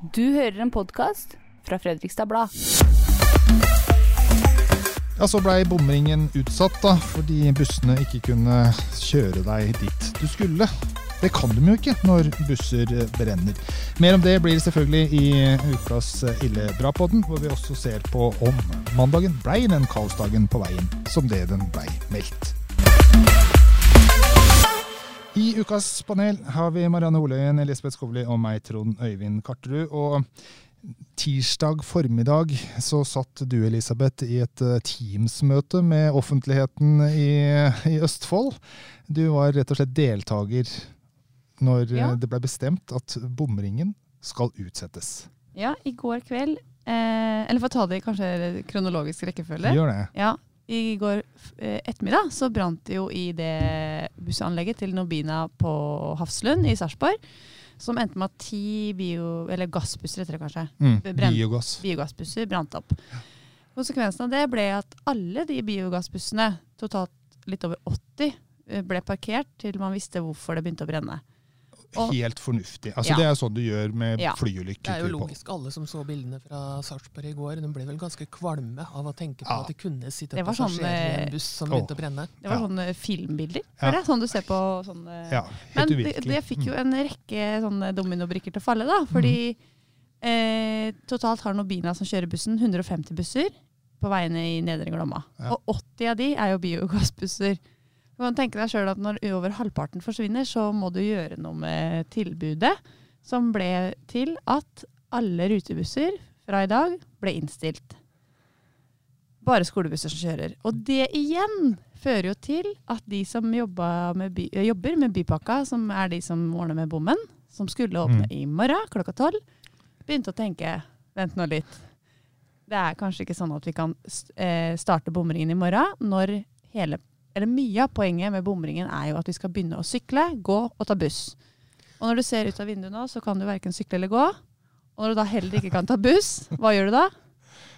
Du hører en podkast fra Fredrikstad Blad. Ja, Så blei bomringen utsatt da, fordi bussene ikke kunne kjøre deg dit du skulle. Det kan de jo ikke når busser brenner. Mer om det blir selvfølgelig i ukas Ille bra-podden, hvor vi også ser på om mandagen blei den kaosdagen på veien som det den blei meldt. I ukas panel har vi Marianne Oløyen, Elisabeth Skovli og meg, Trond Øyvind Karterud. Og tirsdag formiddag så satt du, Elisabeth, i et eh, Teams-møte med offentligheten i, i, Østfold. Du var rett og slett deltaker når eh, ja. det ble bestemt at bomringen skal utsettes. Ja, i går kveld eh, Eller for å ta det i kanskje kronologisk rekkefølge. Gjør det. Ja, i går eh, ettermiddag så brant det jo i det bussanlegget til Nobina på Hafslund i Sarpsborg. Som endte med at ti bio, eller gassbusser heter det kanskje, mm, brent, biogass. biogassbusser brant opp. Konsekvensen av det ble at alle de biogassbussene, totalt litt over 80, eh, ble parkert til man visste hvorfor det begynte å brenne helt fornuftig. Altså, ja. Det er sånn du gjør med ja. flyulykker. Det er jo logisk. Alle som så bildene fra Sarpsborg i går, de ble vel ganske kvalme av å tenke på ja. at det kunne sitte passasjerer sånn, i en eh, buss som begynte å brenne. Det var sånne filmbilder. Ja. Det sånn du ser på sånne Men det, det, fikk jo en rekke sånne dominobrikker til å falle, da. Fordi mm. eh, totalt har Nobina som kjører bussen, 150 busser på veiene i Nedre Glomma. Og 80 av de er jo biogassbusser. Du kan tenke deg sjøl at Når over halvparten forsvinner, så må du gjøre noe med tilbudet, som ble til at alle rutebusser fra i dag ble innstilt. Bare skolebusser som kjører. Og det igjen fører jo til at de som med by, jobber med Bypakka, som er de som ordner med bommen, som skulle åpne mm. i morgen klokka tolv, begynte å tenke vent nå litt. Det er kanskje ikke sånn at vi kan eh, starte bomringen i morgen når hele eller Mye av poenget med bomringen er jo at vi skal begynne å sykle, gå og ta buss. Og når du ser ut av vinduet nå, så kan du verken sykle eller gå. Og når du da heller ikke kan ta buss, hva gjør du da?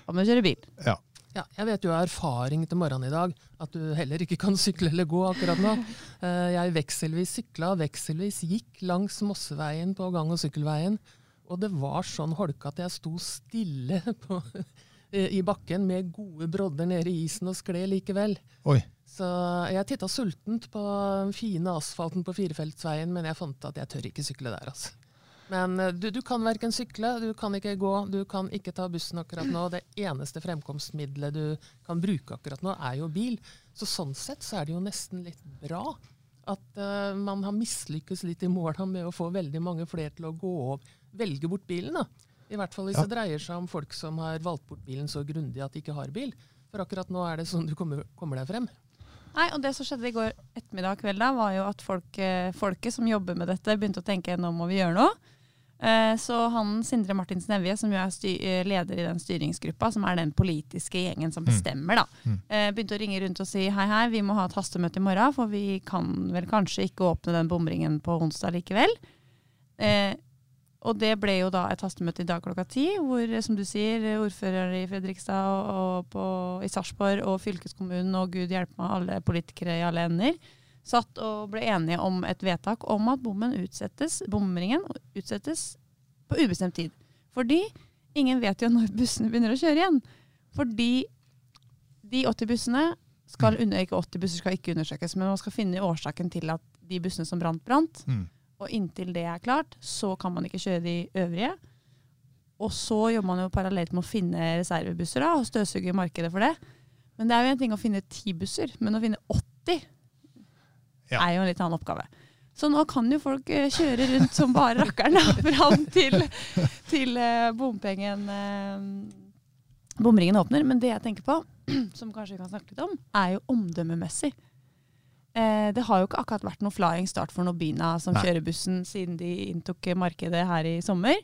Da må du kjøre bil. Ja. Ja, jeg vet jo av erfaring til morgenen i dag at du heller ikke kan sykle eller gå akkurat nå. Eh, jeg vekselvis sykla, vekselvis gikk langs Mosseveien på gang- og sykkelveien. Og det var sånn holke at jeg sto stille på, i bakken med gode brodder nede i isen og skled likevel. Oi. Så jeg titta sultent på den fine asfalten på firefeltsveien, men jeg fant at jeg tør ikke sykle der. altså. Men eh, du, du kan verken sykle, du kan ikke gå, du kan ikke ta bussen akkurat nå. Det eneste fremkomstmiddelet du kan bruke akkurat nå, er jo bil. Så sånn sett så er det jo nesten litt bra at uh, man har mislykkes litt i måla med å få veldig mange flere til å gå og velge bort bilen. da. I hvert fall hvis ja. det dreier seg om folk som har valgt bort bilen så grundig at de ikke har bil. For akkurat nå er det sånn du kommer, kommer deg frem. Nei, og Det som skjedde i går ettermiddag kveld, da, var jo at folk, eh, folket som jobber med dette, begynte å tenke nå må vi gjøre noe. Eh, så han Sindre Martins Nevje, som jo er eh, leder i den styringsgruppa, som er den politiske gjengen som mm. bestemmer, da, mm. begynte å ringe rundt og si hei, hei, vi må ha et hastemøte i morgen, for vi kan vel kanskje ikke åpne den bomringen på onsdag likevel. Og det ble jo da et hastemøte i dag klokka ti, hvor som du sier, ordfører i Fredrikstad og på, i Sarpsborg og fylkeskommunen og gud hjelpe meg, alle politikere i alle ender satt og ble enige om et vedtak om at bommen utsettes, bomringen utsettes på ubestemt tid. Fordi ingen vet jo når bussene begynner å kjøre igjen. Fordi de 80 bussene skal under, ikke 80 busser skal ikke undersøkes, men man skal finne årsaken til at de bussene som brant, brant. Mm. Og inntil det er klart, så kan man ikke kjøre de øvrige. Og så jobber man jo parallelt med å finne reservebusser da, og støvsuge markedet for det. Men det er jo en ting å finne ti busser, men å finne 80 ja. er jo en litt annen oppgave. Så nå kan jo folk uh, kjøre rundt som bare rakkeren fram til, til uh, bompengen uh, bomringen åpner. Men det jeg tenker på, som kanskje vi kan snakke litt om, er jo omdømmemessig. Eh, det har jo ikke akkurat vært noe flying start for Nobina som Nei. kjører bussen siden de inntok markedet her i sommer.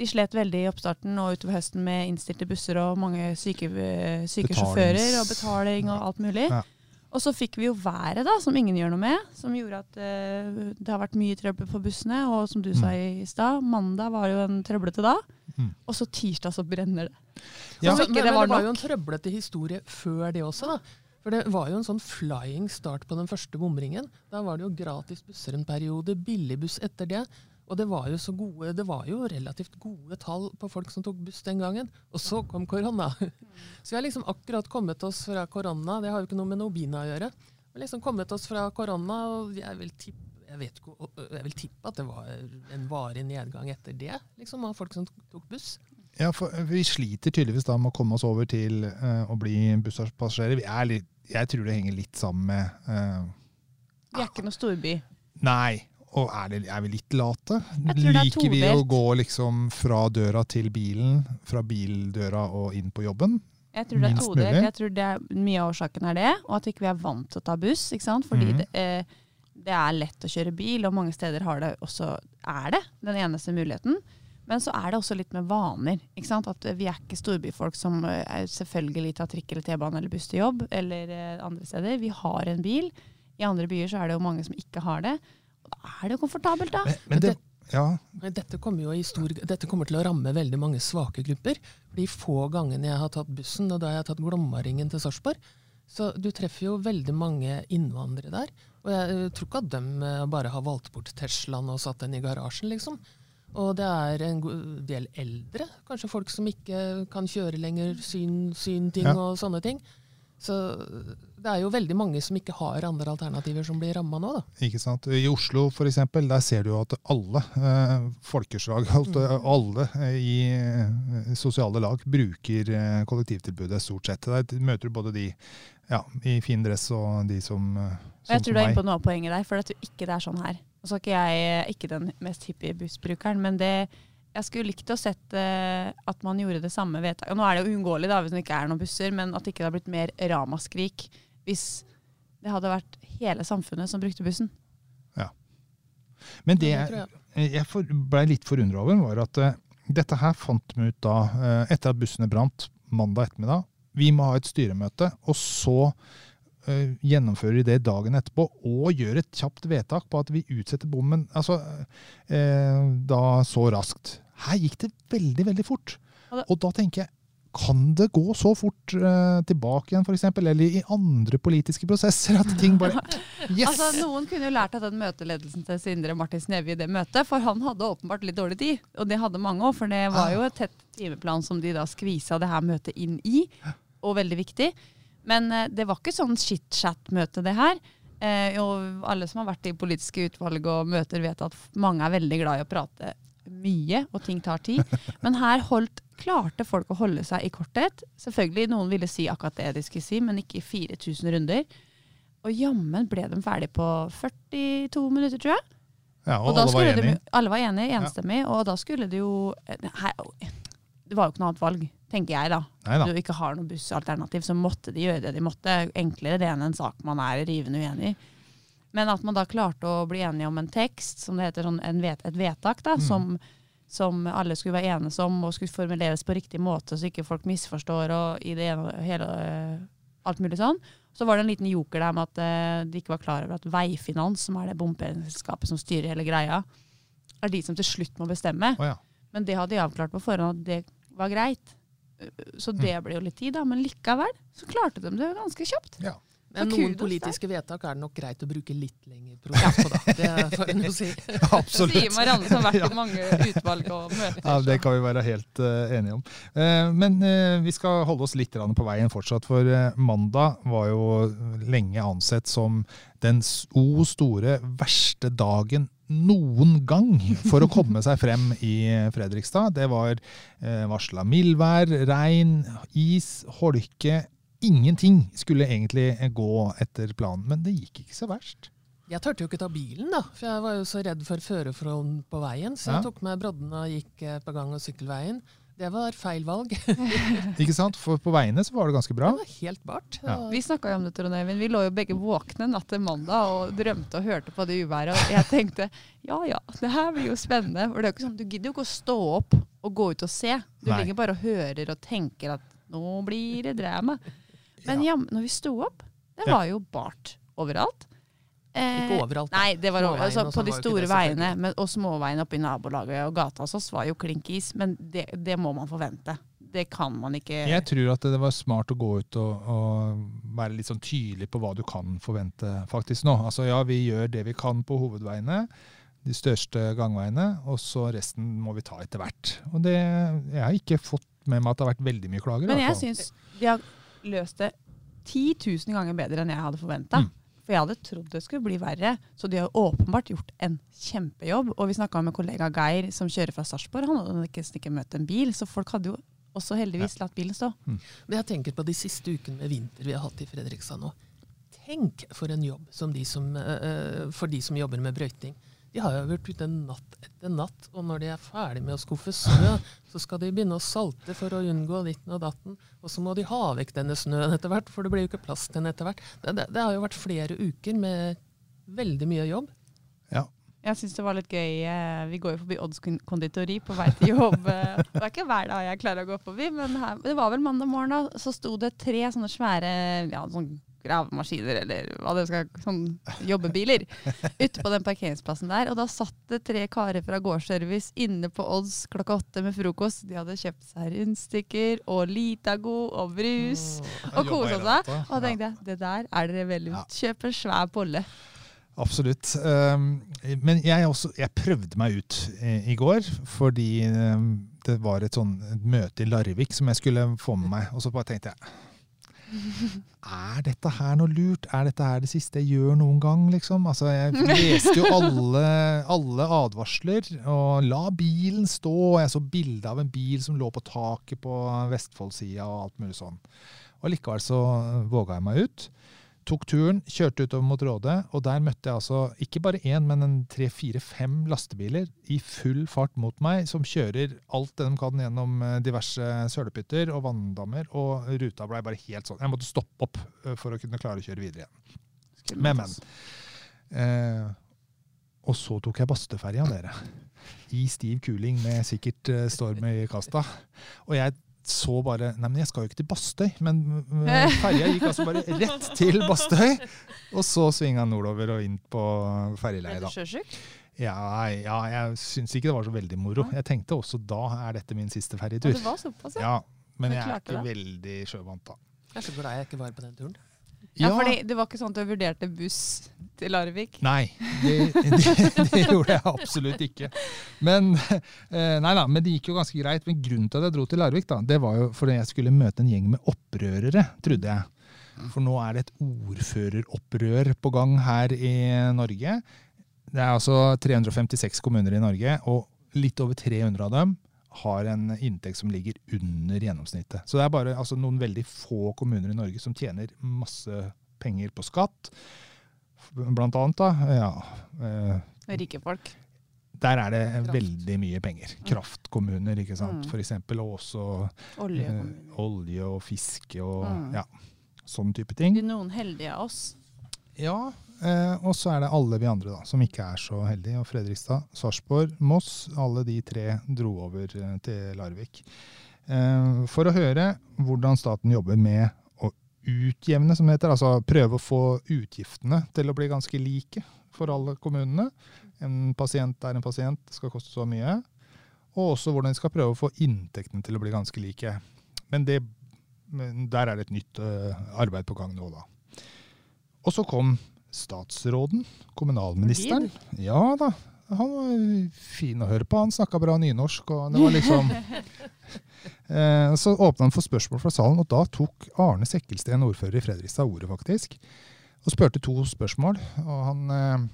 De slet veldig i oppstarten og utover høsten med innstilte busser og mange syke, syke sjåfører og betaling og alt mulig. Ja. Og så fikk vi jo været, da, som ingen gjør noe med. Som gjorde at uh, det har vært mye trøbbel på bussene. Og som du mm. sa i stad, mandag var jo en trøblete dag. Mm. Og så tirsdag så brenner det. Ja, men, det, var, men det var jo en trøblete historie før det også. da. For det var jo en sånn flying start på den første bomringen. Da var det jo gratis busser en periode, billigbuss etter det. Og det var jo så gode, det var jo relativt gode tall på folk som tok buss den gangen. Og så kom korona. Så vi har liksom akkurat kommet oss fra korona. Det har jo ikke noe med Nobina å gjøre. Har liksom kommet oss fra korona, og jeg vil tippe jeg, vet, ikke- jeg vil tippe at det var en varig nedgang etter det, liksom, av folk som tok buss. Ja, for Vi sliter tydeligvis da med å komme oss over til uh, å bli busspassasjerer. Er jeg tror det henger litt sammen med uh, Vi er ikke noe storby. Nei. Og er, det, er vi litt late? Er Liker vi å gå liksom fra døra til bilen, fra bildøra og inn på jobben? Jeg tror det er todelt. Jeg tror det er, mye av årsaken er det, og at ikke vi er vant til å ta buss. ikke sant? Fordi mm. det, eh, det er lett å kjøre bil, og mange steder har det også, er det den eneste muligheten. Men så er det også litt med vaner. ikke sant? At Vi er ikke storbyfolk som eh, er selvfølgelig tar trikk eller T-bane eller buss til jobb eller eh, andre steder. Vi har en bil. I andre byer så er det jo mange som ikke har det. Og da er det jo komfortabelt, da. Men, men det, ja, Dette kommer, jo i stor, dette kommer til å ramme veldig mange svake grupper. De få gangene jeg har tatt bussen, og da har jeg tatt Glommaringen til Sarpsborg, så du treffer jo veldig mange innvandrere der. Og jeg eh, tror ikke at de eh, bare har valgt bort Teslaen og satt den i garasjen, liksom. Og det er en del eldre, kanskje folk som ikke kan kjøre lenger, syn, synting Ja. og sånne ting. Så det er jo veldig mange som ikke har andre alternativer som blir ramma nå, da. ikke sant? I Oslo for eksempel, der ser du jo at alle eh, folkeslag, alt, alle eh, i eh, sosiale lag bruker eh, kollektivtilbudet stort sett. Der møter du både de ja, i fin dress og de som eh, Og jeg tror du er inne på noe av poenget der, for jeg tror ikke det er sånn her. Og så er ikke jeg ikke den mest hippie bussbrukeren, men det, jeg skulle likt å sett uh, at man gjorde det samme vedtaket. Nå er det jo uunngåelig da, hvis det ikke er noen busser, men at det ikke har blitt mer ramaskrik hvis det hadde vært hele samfunnet som brukte bussen. Ja. Men det jeg. jeg blei ble litt forundra over, var at uh, dette her fant vi ut da, uh, etter at bussene brant mandag ettermiddag. Vi må ha et styremøte, og så eh, gjennomfører det dagen etterpå, og gjør et kjapt vedtak på at vi utsetter bommen altså, eh, da så raskt. Her gikk det veldig, veldig fort. Og da tenker jeg, kan det gå så fort eh, tilbake igjen, f.eks., eller i andre politiske prosesser, at ting bare Yes! Altså, Noen kunne jo lært av den møteledelsen til Sindre Martin Snevje i det møtet, for han hadde åpenbart litt dårlig tid. Og det hadde mange òg, for det var jo et tett timeplan som de da skvisa det her møtet inn i, og veldig viktig. Men eh, det var ikke sånn chit-chat-møte, det her. Eh, og alle som har vært i politiske utvalg og møter, vet at mange er veldig glad i å prate mye, og ting tar tid. Men her holdt, klarte folk å holde seg i korthet. Selvfølgelig, noen ville si akkurat det de skulle si, men ikke i 4000 runder. Og jammen ble de ferdig på 42 minutter, tror jeg. ja, og, Og alle var de, alle var enige, enstemmig, og da skulle det jo her, Det var jo ikke noe annet valg, tenker jeg da. Neida. Du ikke har noe bussalternativ, så måtte de gjøre det de måtte. Enklere det enn en sak man er rivende uenig i. Men at man da klarte å bli enige om en tekst, som det heter, sånn en vet, et vedtak, da, Mm. som, som alle skulle være enes om og skulle formuleres på riktig måte, så ikke folk misforstår og i det ene hele alt mulig sånn. Så var det en liten joker der med at eh, de ikke var klar over at Veifinans, som er det bompengeselskapet som styrer hele greia, er de som til slutt må bestemme. Oh, ja. Men det hadde de avklart på forhånd at det var greit. Så det ble jo litt tid, da. Men likevel så klarte de det ganske kjapt. ja. Men noen politiske vedtak er det nok greit å bruke litt lengre prosess på, da. Det får en jo si. Absolutt. Sier Marianne som har vært i mange utvalg og møter. Ja, Det kan vi være helt uh, enige om. Uh, men uh, vi skal holde oss litt på veien fortsatt, for eh, mandag var jo lenge ansett som den o store verste dagen noen gang for å komme seg frem i Fredrikstad. Det var eh, varsla mildvær, regn, is, holke. Ingenting skulle egentlig gå etter planen, men det gikk ikke så verst. Jeg turte jo ikke ta bilen, da, for jeg var jo så redd for førerforhold på veien. Så Ja. jeg tok med brodden og gikk eh, på gang- og sykkelveien. Det var feil valg. Ikke sant? For på veiene så var det ganske bra. Det var helt bart. Ja. Vi snakka jo om det, Trond Eivind. Vi lå jo begge våkne natt til mandag og drømte og hørte på det uværet. Og jeg tenkte ja ja, det her blir jo spennende. For det er jo ikke sånn, Du gidder jo ikke å stå opp og gå ut og se. Du Nei. ligger bare og hører og tenker at nå blir det drama. Men Ja. ja, når vi sto opp, det Ja. var jo bart overalt. Eh, Ikke overalt. da. Nei, det var over, altså, på sånn de store veiene men, og småveiene oppe i nabolaget og gata hos oss var jo klink is. Men det, det må man forvente. Det kan man ikke Jeg tror at det var smart å gå ut og, og være litt sånn tydelig på hva du kan forvente faktisk nå. Altså ja, vi gjør det vi kan på hovedveiene. De største gangveiene, og så resten må vi ta etter hvert. Og det, jeg har ikke fått med meg at det har vært veldig mye klager. Men jeg syns de har løst det 10 000 ganger bedre enn jeg hadde forventa. Mm. For jeg hadde trodd det skulle bli verre. Så de har åpenbart gjort en kjempejobb. Og vi snakka med kollega Geir som kjører fra Sarpsborg. Han hadde ikke, ikke møtt en bil, så folk hadde jo også heldigvis latt bilen stå. Men jeg tenker på de siste ukene med vinter vi har hatt i Fredrikstad nå. Tenk for en jobb som de som, eh, for de som jobber med brøyting. De har jo vært ute natt etter natt, og når de er ferdig med å skuffe snø, så skal de begynne å salte for å unngå ditten og datten. Og så må de ha vekk denne snøen etter hvert, for det blir jo ikke plass til den etter hvert. Det, det, det har jo vært flere uker med veldig mye jobb. Ja. Jeg syns det var litt gøy. eh, Vi går jo forbi Odds konditori på vei til jobb. eh, Det er ikke hver dag jeg klarer å gå forbi, men her, det var vel mandag morgen, da. Så sto det tre sånne svære ja, sånn gravemaskiner, eller hva det skal sånn jobbebiler, ute på den parkeringsplassen der. Og da satt det tre karer fra gårdsservice inne på Odds klokka åtte med frokost. De hadde kjøpt seg rundstykker og Litago og brus. Og Jobba kosa seg. Og da tenkte jeg, det der er dere veldig Ja. Kjøp en svær bolle. Absolutt. Um, men jeg, også, jeg prøvde meg ut i, går, fordi um, det var et, sånn, et møte i Larvik som jeg skulle få med meg. Og så bare tenkte jeg Er dette her noe lurt? Er dette her det siste jeg gjør noen gang, liksom? Altså, jeg leste jo alle, alle advarsler, og la bilen stå. og Jeg så bilde av en bil som lå på taket på Vestfoldsida og alt mulig sånn. Og likevel så våga jeg meg ut. Tok turen, kjørte utover mot Råde, og der møtte jeg altså ikke bare én, men en tre-fire-fem lastebiler i full fart mot meg, som kjører alt det de kan gjennom eh, diverse sølepytter og vanndammer, og ruta blei bare helt sånn. Jeg måtte stoppe opp eh, for å kunne klare å kjøre videre igjen. Men, men. Eh, og så tok jeg Bastøferja, dere. I stiv kuling med sikkert eh, storm i kasta. Og jeg så bare Nei, men jeg skal jo ikke til Bastøy. Men ferja gikk altså bare rett til Bastøy. Og så svinga nordover og inn på ferjeleiet, da. sjøsjuk? Ja, ja, jeg syns ikke det var så veldig moro. Jeg tenkte også da er dette min siste ferjetur. Ja, men jeg er ikke veldig sjøvant, da. Jeg er så glad jeg ikke var på den turen. Ja, fordi det var ikke sånn at du vurderte buss til Larvik? Nei, det, det, det gjorde jeg absolutt ikke. Men, eh, nei da, men det gikk jo ganske greit. Men grunnen til at jeg dro til Larvik, da, det var jo fordi jeg skulle møte en gjeng med opprørere, trodde jeg. For nå er det et ordføreropprør på gang her i Norge. Det er altså 356 kommuner i Norge, og litt over 300 av dem har en inntekt som ligger under gjennomsnittet. Så det er bare altså, noen veldig få kommuner i Norge som tjener masse penger på skatt. Blant annet, da. Ja, eh, Rike folk. der er det Kraft. veldig mye penger. Kraftkommuner, ikke sant. Mm. For eksempel, og også Olje. eh, olje og fiske og Mm. ja, sånn type ting. De noen heldige av oss. Ja, eh, og så er det alle vi andre da, som ikke er så heldige. Og Fredrikstad, Sarpsborg, Moss, alle de tre dro over eh, til Larvik. Eh, for å høre hvordan staten jobber med å utjevne, som det heter. Altså prøve å få utgiftene til å bli ganske like for alle kommunene. En pasient er en pasient, det skal koste så mye. Og også hvordan de skal prøve å få inntektene til å bli ganske like. Men, det, men der er det et nytt uh, arbeid på gang nå, da. Og så kom statsråden, kommunalministeren. Ja da, han var fin å høre på. Han snakka bra nynorsk, og det var liksom eh, Så åpna han for spørsmål fra salen, og da tok Arne Sekkelsten, ordfører i Fredrikstad, ordet, faktisk. Og spurte to spørsmål. Og han, eh,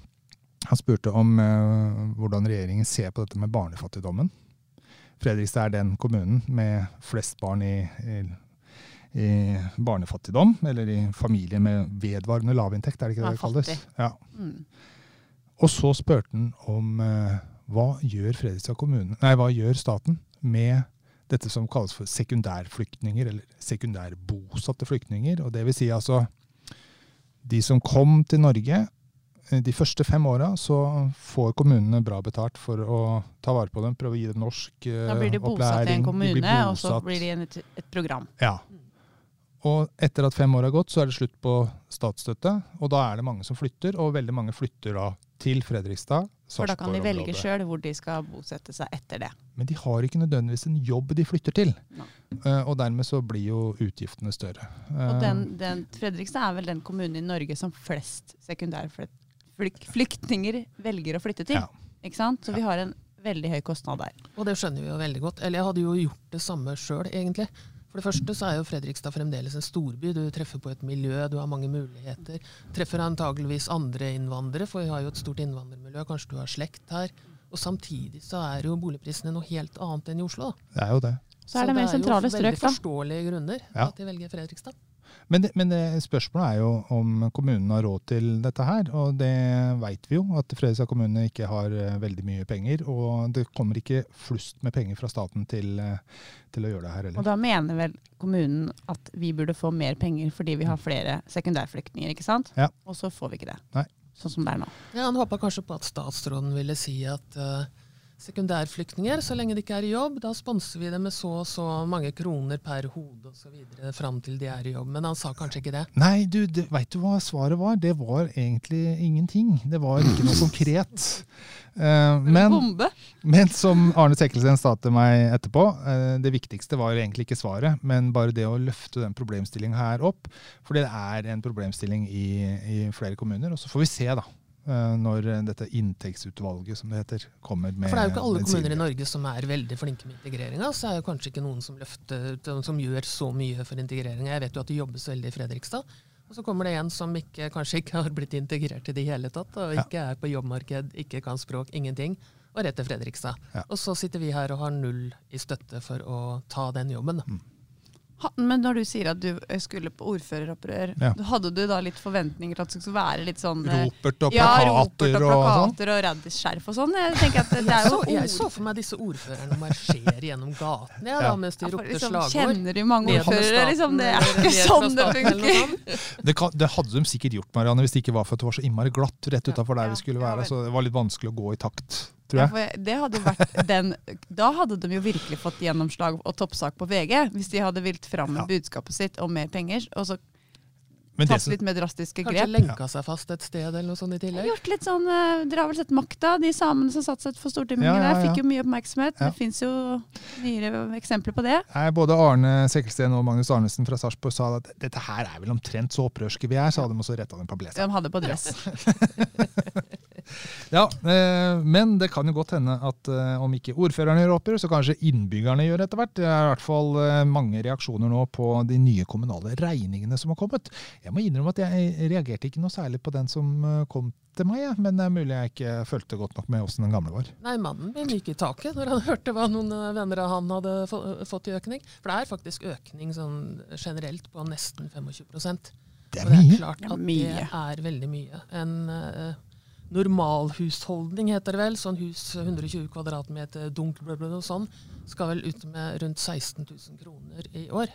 han spurte om eh, hvordan regjeringen ser på dette med barnefattigdommen. Fredrikstad er den kommunen med flest barn i, i i barnefattigdom, eller i familier med vedvarende lavinntekt, er det ikke det det kalles? Ja. Mm. Og så spurte han om eh, hva gjør Fredrikstad kommune, nei, hva gjør staten med dette som kalles for sekundærflyktninger, eller sekundærbosatte flyktninger. Og det vil si altså de som kom til Norge eh, de første fem åra, så får kommunene bra betalt for å ta vare på dem, prøve å gi dem norsk opplæring. Da blir de bosatt i en kommune, og så blir de i et, et program. ja. Og etter at fem år har gått, så er det slutt på statsstøtte. Og da er det mange som flytter, og veldig mange flytter da til Fredrikstad. For da kan de velge sjøl hvor de skal bosette seg etter det. Men de har ikke nødvendigvis en jobb de flytter til. No. Uh, og dermed så blir jo utgiftene større. Og Eh, den, den, Fredrikstad er vel den kommunen i Norge som flest sekundærflyktninger velger å flytte til. Ja. Ikke sant? Så vi har en veldig høy kostnad der. Og det skjønner vi jo veldig godt. Eller jeg hadde jo gjort det samme sjøl, egentlig. For det første så er jo Fredrikstad fremdeles en storby. Du treffer på et miljø, du har mange muligheter. Treffer antageligvis andre innvandrere, for vi har jo et stort innvandrermiljø. Kanskje du har slekt her. Og samtidig så er jo boligprisene noe helt annet enn i Oslo. Da. Det er jo det. Så er det mer sentrale strøk, Det er jo veldig forståelige grunner Ja. at de velger Fredrikstad. Men, det, men det, spørsmålet er jo om kommunen har råd til dette her. Og det veit vi jo, at Fredrikstad kommune ikke har eh, veldig mye penger. Og det kommer ikke flust med penger fra staten til, eh, til å gjøre det her Og da mener vel kommunen at vi burde få mer penger fordi vi har flere sekundærflyktninger, ikke sant? Ja. Og så får vi ikke det. Nei. Sånn som det er nå. Ja, Han håpa kanskje på at statsråden ville si at uh, sekundærflyktninger, så lenge de ikke er i jobb, da sponser vi dem med så og så mange kroner per hode osv. fram til de er i jobb. Men han sa kanskje ikke det. Nei, du, veit du hva svaret var? Det var egentlig ingenting. Det var ikke noe konkret. Uh, men, Bombe! men som Arne Sekkelsen sa til meg etterpå, uh, det viktigste var egentlig ikke svaret, men bare det å løfte den problemstillingen her opp. For det er en problemstilling i, i flere kommuner. Og så får vi se, da. Eh, Når dette inntektsutvalget, som det heter, kommer med For det er jo ikke alle kommuner i Norge som er veldig flinke med integreringa. Så er det kanskje ikke noen som løfter, som gjør så mye for integreringa. Jeg vet jo at det jobbes veldig i Fredrikstad. Og så kommer det en som ikke, kanskje ikke har blitt integrert i det hele tatt, og Ja. ikke er på jobbmarked, ikke kan språk, ingenting. Og rett til Fredrikstad. Ja. Og så sitter vi her og har null i støtte for å ta den jobben. Da. Ha, men når du sier at du eh, skulle på ordføreropprør, Ja. hadde du da litt forventninger til at det skulle være litt sånn eh, Ropert og plakater, ja, ropert og og plakater og raddisskjerf og sånn? Jeg tenker at det er jo ord. jeg så for meg disse ordførerne marsjere gjennom gatene ja, da, mens de Ja, ropte liksom, slagord. Kjenner de mange ordførere? Liksom, det er ikke sånn det funker. Det, kan, det hadde de sikkert gjort, Marianne, hvis det ikke var for at det var så innmari glatt rett utafor der Ja, vi skulle være. Så det var litt vanskelig å gå i takt, tror jeg. Ja, det hadde vært den, da hadde de jo virkelig fått gjennomslag og toppsak på VG, hvis de hadde vilt fram med Ja. budskapet sitt om mer penger, og så Men tatt som, litt mer drastiske Kanskje grep. lenka seg fast et sted eller noe sånt i tillegg. Gjort litt sånn, eh, Dere har vel sett Makta, de samene som satte seg for Stortinget Ja, ja, der, fikk jo mye oppmerksomhet. Ja. Det fins jo nyere eksempler på det. Nei, både Arne Sekkelsten og Magnus Arnesen fra Sarpsborg sa at dette her er vel omtrent så opprørske vi er, så hadde de også retta dem på blesa. De hadde på dress. Ja, eh, men det kan jo godt hende at eh, om ikke ordførerne gjør opprør, så kanskje innbyggerne gjør etter hvert. Det er i hvert fall eh, mange reaksjoner nå på de nye kommunale regningene som har kommet. Jeg må innrømme at jeg reagerte ikke noe særlig på den som kom til meg, men det er mulig jeg ikke fulgte godt nok med åssen den gamle var. Nei, mannen min gikk i taket når han hørte hva noen venner av han hadde fått i økning. For det er faktisk økning sånn generelt på nesten 25 Og Det er det er mye. klart Det er at det er veldig mye. En uh, normalhusholdning heter det vel, sånn hus 120 kvadratmeter, dunk, bla, bla, bla, sånn, skal vel ut med rundt 16 000 kroner i år.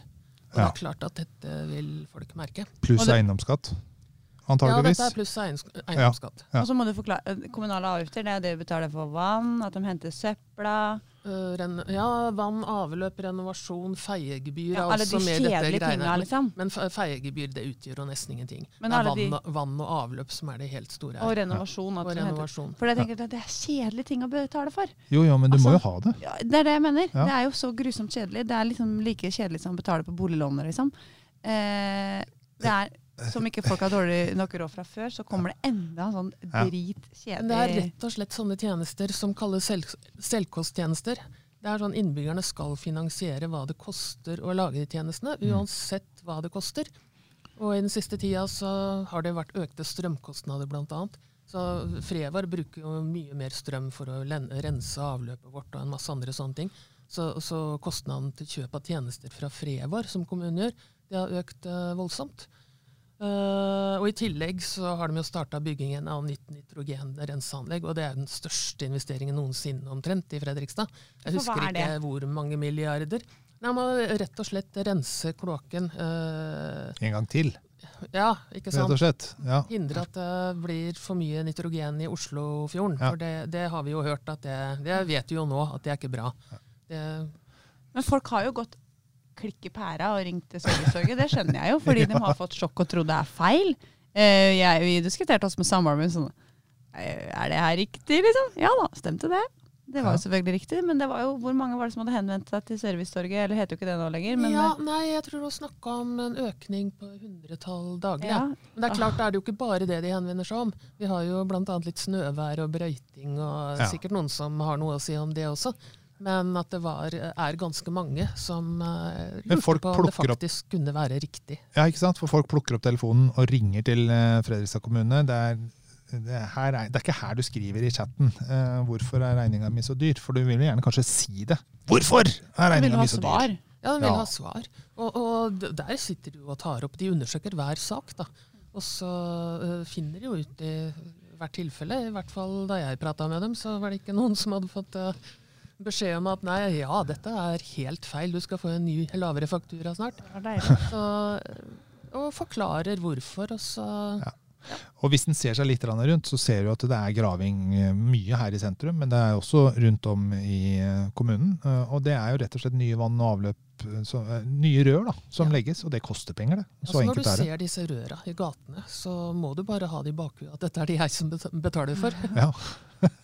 Og det er klart at dette vil folk merke. Pluss Og eiendomsskatt, Ja, dette er pluss eiendomsskatt. Ja. Og så må du forklare eh, Kommunale avgifter, det er det du betaler for vann, at de henter søpla Uh, ren, ja, vann, avløp, renovasjon, feiegebyr ja, er også med i dette greiene. liksom. Men feiegebyr det utgjør jo nesten ingenting. Men det er vann, de- vann, og avløp som er det helt store Og renovasjon. At Og renovasjon. For jeg tenker at det er kjedelige ting å betale for. Jo, jo, men du må Altså- jo ha det. Ja, det er det jeg mener. Ja. Det er jo så grusomt kjedelig. Det er liksom like kjedelig som å betale på boliglånet, liksom. Eh, det er, som ikke folk har dårlig nok råd fra før, så kommer det enda sånn dritkjedelig det er rett og slett sånne tjenester som kalles selv, selvkosttjenester. Det er sånn Innbyggerne skal finansiere hva det koster å lage de tjenestene, Mm. uansett hva det koster. Og i den siste tida så har det vært økte strømkostnader, bl.a. Så Frevar bruker jo mye mer strøm for å rense avløpet vårt og en masse andre sånne ting. Så, så kostnaden til kjøp av tjenester fra Frevar, som kommunen gjør, det har økt eh, voldsomt. Eh, og I tillegg så har de jo starta byggingen av nytt nitrogenrenseanlegg. og Det er den største investeringen noensinne omtrent i Fredrikstad. Jeg For husker er ikke hvor mange milliarder. Nei, Man må rett og slett rense kloakken. Uh, En gang til, ja, ikke sant. rett og slett. Ja. Hindre at det blir for mye nitrogen i Oslofjorden. Ja. For det, det har vi jo hørt at det Det vet vi jo nå at det er ikke bra. Det, Men folk har jo gått klikk i pæra og ringt til servicetorget. Det skjønner jeg jo, fordi de har fått sjokk og tror det er feil. Uh, jeg, vi diskuterte også med samboeren min sånn eh, Er det her riktig, liksom? Ja da, stemte det. Det var jo selvfølgelig riktig, men det var jo, hvor mange var det som hadde henvendt seg til Servicetorget? Eller heter jo ikke det nå lenger. Men ja, nei, jeg tror hun snakka om en økning på hundretall daglig. ja, Men det er klart, det er det jo ikke bare det de henvender seg om. Vi har jo bl.a. litt snøvær og brøyting, og Ja. sikkert noen som har noe å si om det også. Men at det var, er ganske mange som uh, lurte på om det faktisk opp- kunne være riktig. Ja, ikke sant? For folk plukker opp telefonen og ringer til eh, Fredrikstad kommune. Det er, det, er her er, det er ikke her du skriver i chatten uh, 'hvorfor er regninga mi så dyr'? For du vil jo gjerne kanskje si det. Hvorfor er regninga mi så dyr? Ja, den vil Ja. ha svar. Og, og der sitter du og tar opp. De undersøker hver sak, da. Og så uh, finner de jo ut i hvert tilfelle. I hvert fall da jeg prata med dem, så var det ikke noen som hadde fått eh, beskjed om at nei, ja, dette er helt feil, du skal få en ny, lavere faktura snart. Så, og forklarer hvorfor, og så Ja. Og hvis en ser seg litt rundt, så ser du at det er graving eh, mye her i sentrum, men det er også rundt om i eh, kommunen. Eh, Og det er jo rett og slett nye vann og avløp, eh, så, eh, nye rør da, som Ja. legges, og det koster penger det. Så Altså, når du enkelt er det. ser disse røra i gatene, så må du bare ha det i bakhuet at dette er det jeg som betaler for. Ja,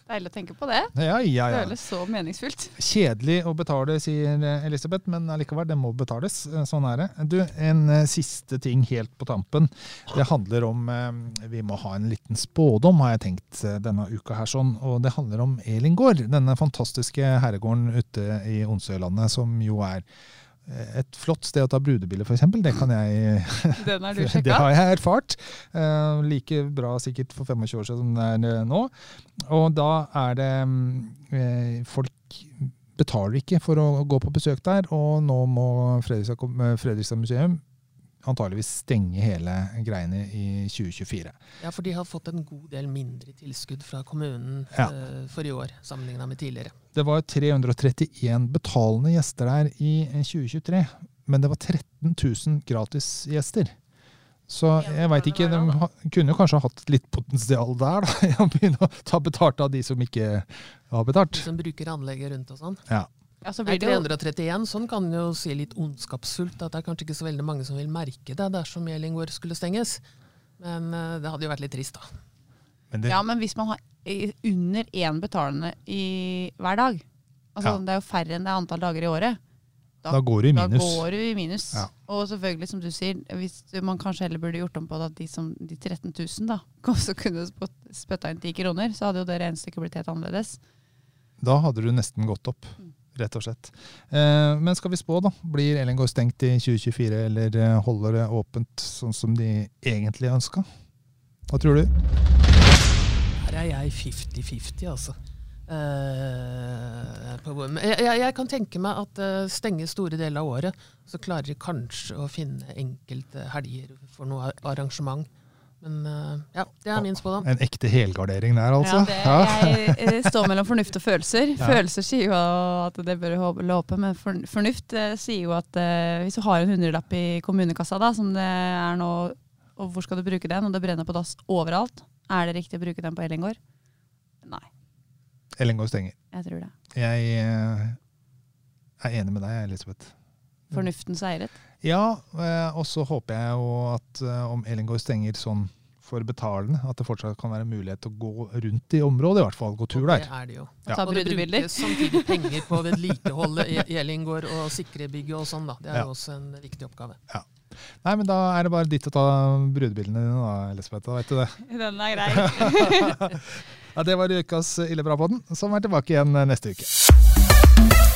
Deilig å tenke på det. ja, ja. Det ja. føles så meningsfullt. Kjedelig å betale, sier Elisabeth, men allikevel, det må betales. Eh, Sånn er det. Du, En eh, siste ting helt på tampen. Det handler om eh, Vi må ha en liten spådom, har jeg tenkt denne uka her. sånn, Og det handler om Elingård. Denne fantastiske herregården ute i Onsøylandet, som jo er et flott sted å ta brudebilde, f.eks. Det kan jeg Den har du det har jeg erfart. Eh, like bra sikkert for 25 år siden som det er eh, nå. Og da er det mm, eh, Folk betaler ikke for å gå på besøk der, og nå må Fredrikstad, Fredrikstad museum antageligvis stenge hele greiene i 2024. Ja, for de har fått en god del mindre tilskudd fra kommunen Ja. eh, for i år, sammenligna med tidligere. Det var 331 betalende gjester der i eh, 2023, men det var 13 000 gratisgjester. Så jeg veit ikke, de kunne kanskje hatt litt potensial der, da. Å begynne å ta betalt av de som ikke har betalt. De som bruker anlegget rundt og sånn. Ja. Ja, så blir det 331, sånn kan jo si litt ondskapsfullt at det er kanskje ikke så veldig mange som vil merke det dersom Jelingård skulle stenges. Men eh, det hadde jo vært litt trist, da. Men det, Ja, men hvis man har under én betalende i hver dag altså Ja. Det er jo færre enn det er antall dager i året. da går det i Da minus. går du i minus. Ja. Og selvfølgelig, som du sier, hvis man kanskje heller burde gjort om på at de, som, de 13 000 da, også kunne spytta inn 10 kroner, så hadde jo det regnestykket blitt helt annerledes. Da hadde du nesten gått opp, Mm. Rett og slett. Eh, men skal vi spå, da? Blir Elengård stengt i 2024, eller eh, holder det åpent sånn som de egentlig ønska? Hva tror du? Her er jeg 50-50, altså. Eh, jeg, jeg, jeg kan tenke meg at uh, stenger store deler av året, så klarer de kanskje å finne enkelte helger for noe ar- arrangement. Men eh, ja, det er min spådom. En ekte helgardering der, altså? Ja, det, jeg, jeg står mellom fornuft og følelser. Ja. Følelser sier jo at det bør håpe, men fornuft eh, sier jo at eh, hvis du har en hundrelapp i kommunekassa, da, som det er nå, og hvor skal du bruke den, og det brenner på dass overalt, er det riktig å bruke den på Ellingård? Nei, Ellingård stenger. jeg tror det. Jeg er enig med deg, Elisabeth. Fornuften seiret. Ja, eh, og så håper jeg jo at eh, om Elengård stenger sånn for betalende, at det fortsatt kan være mulighet til å gå rundt i området, i hvert fall gå tur Og der. det er det jo. Ja. Ta Og det brukes samtidig penger på å vedlikeholde E- Elingård og sikre bygget og sånn, da. Det er Ja. jo også en viktig oppgave. Ja. Nei, men da er det bare ditt å ta brudebildene dine, da, Elisabeth. Da vet du det. Den er grei. Ja, Det var ukas Ille bra-podden, som er tilbake igjen neste uke.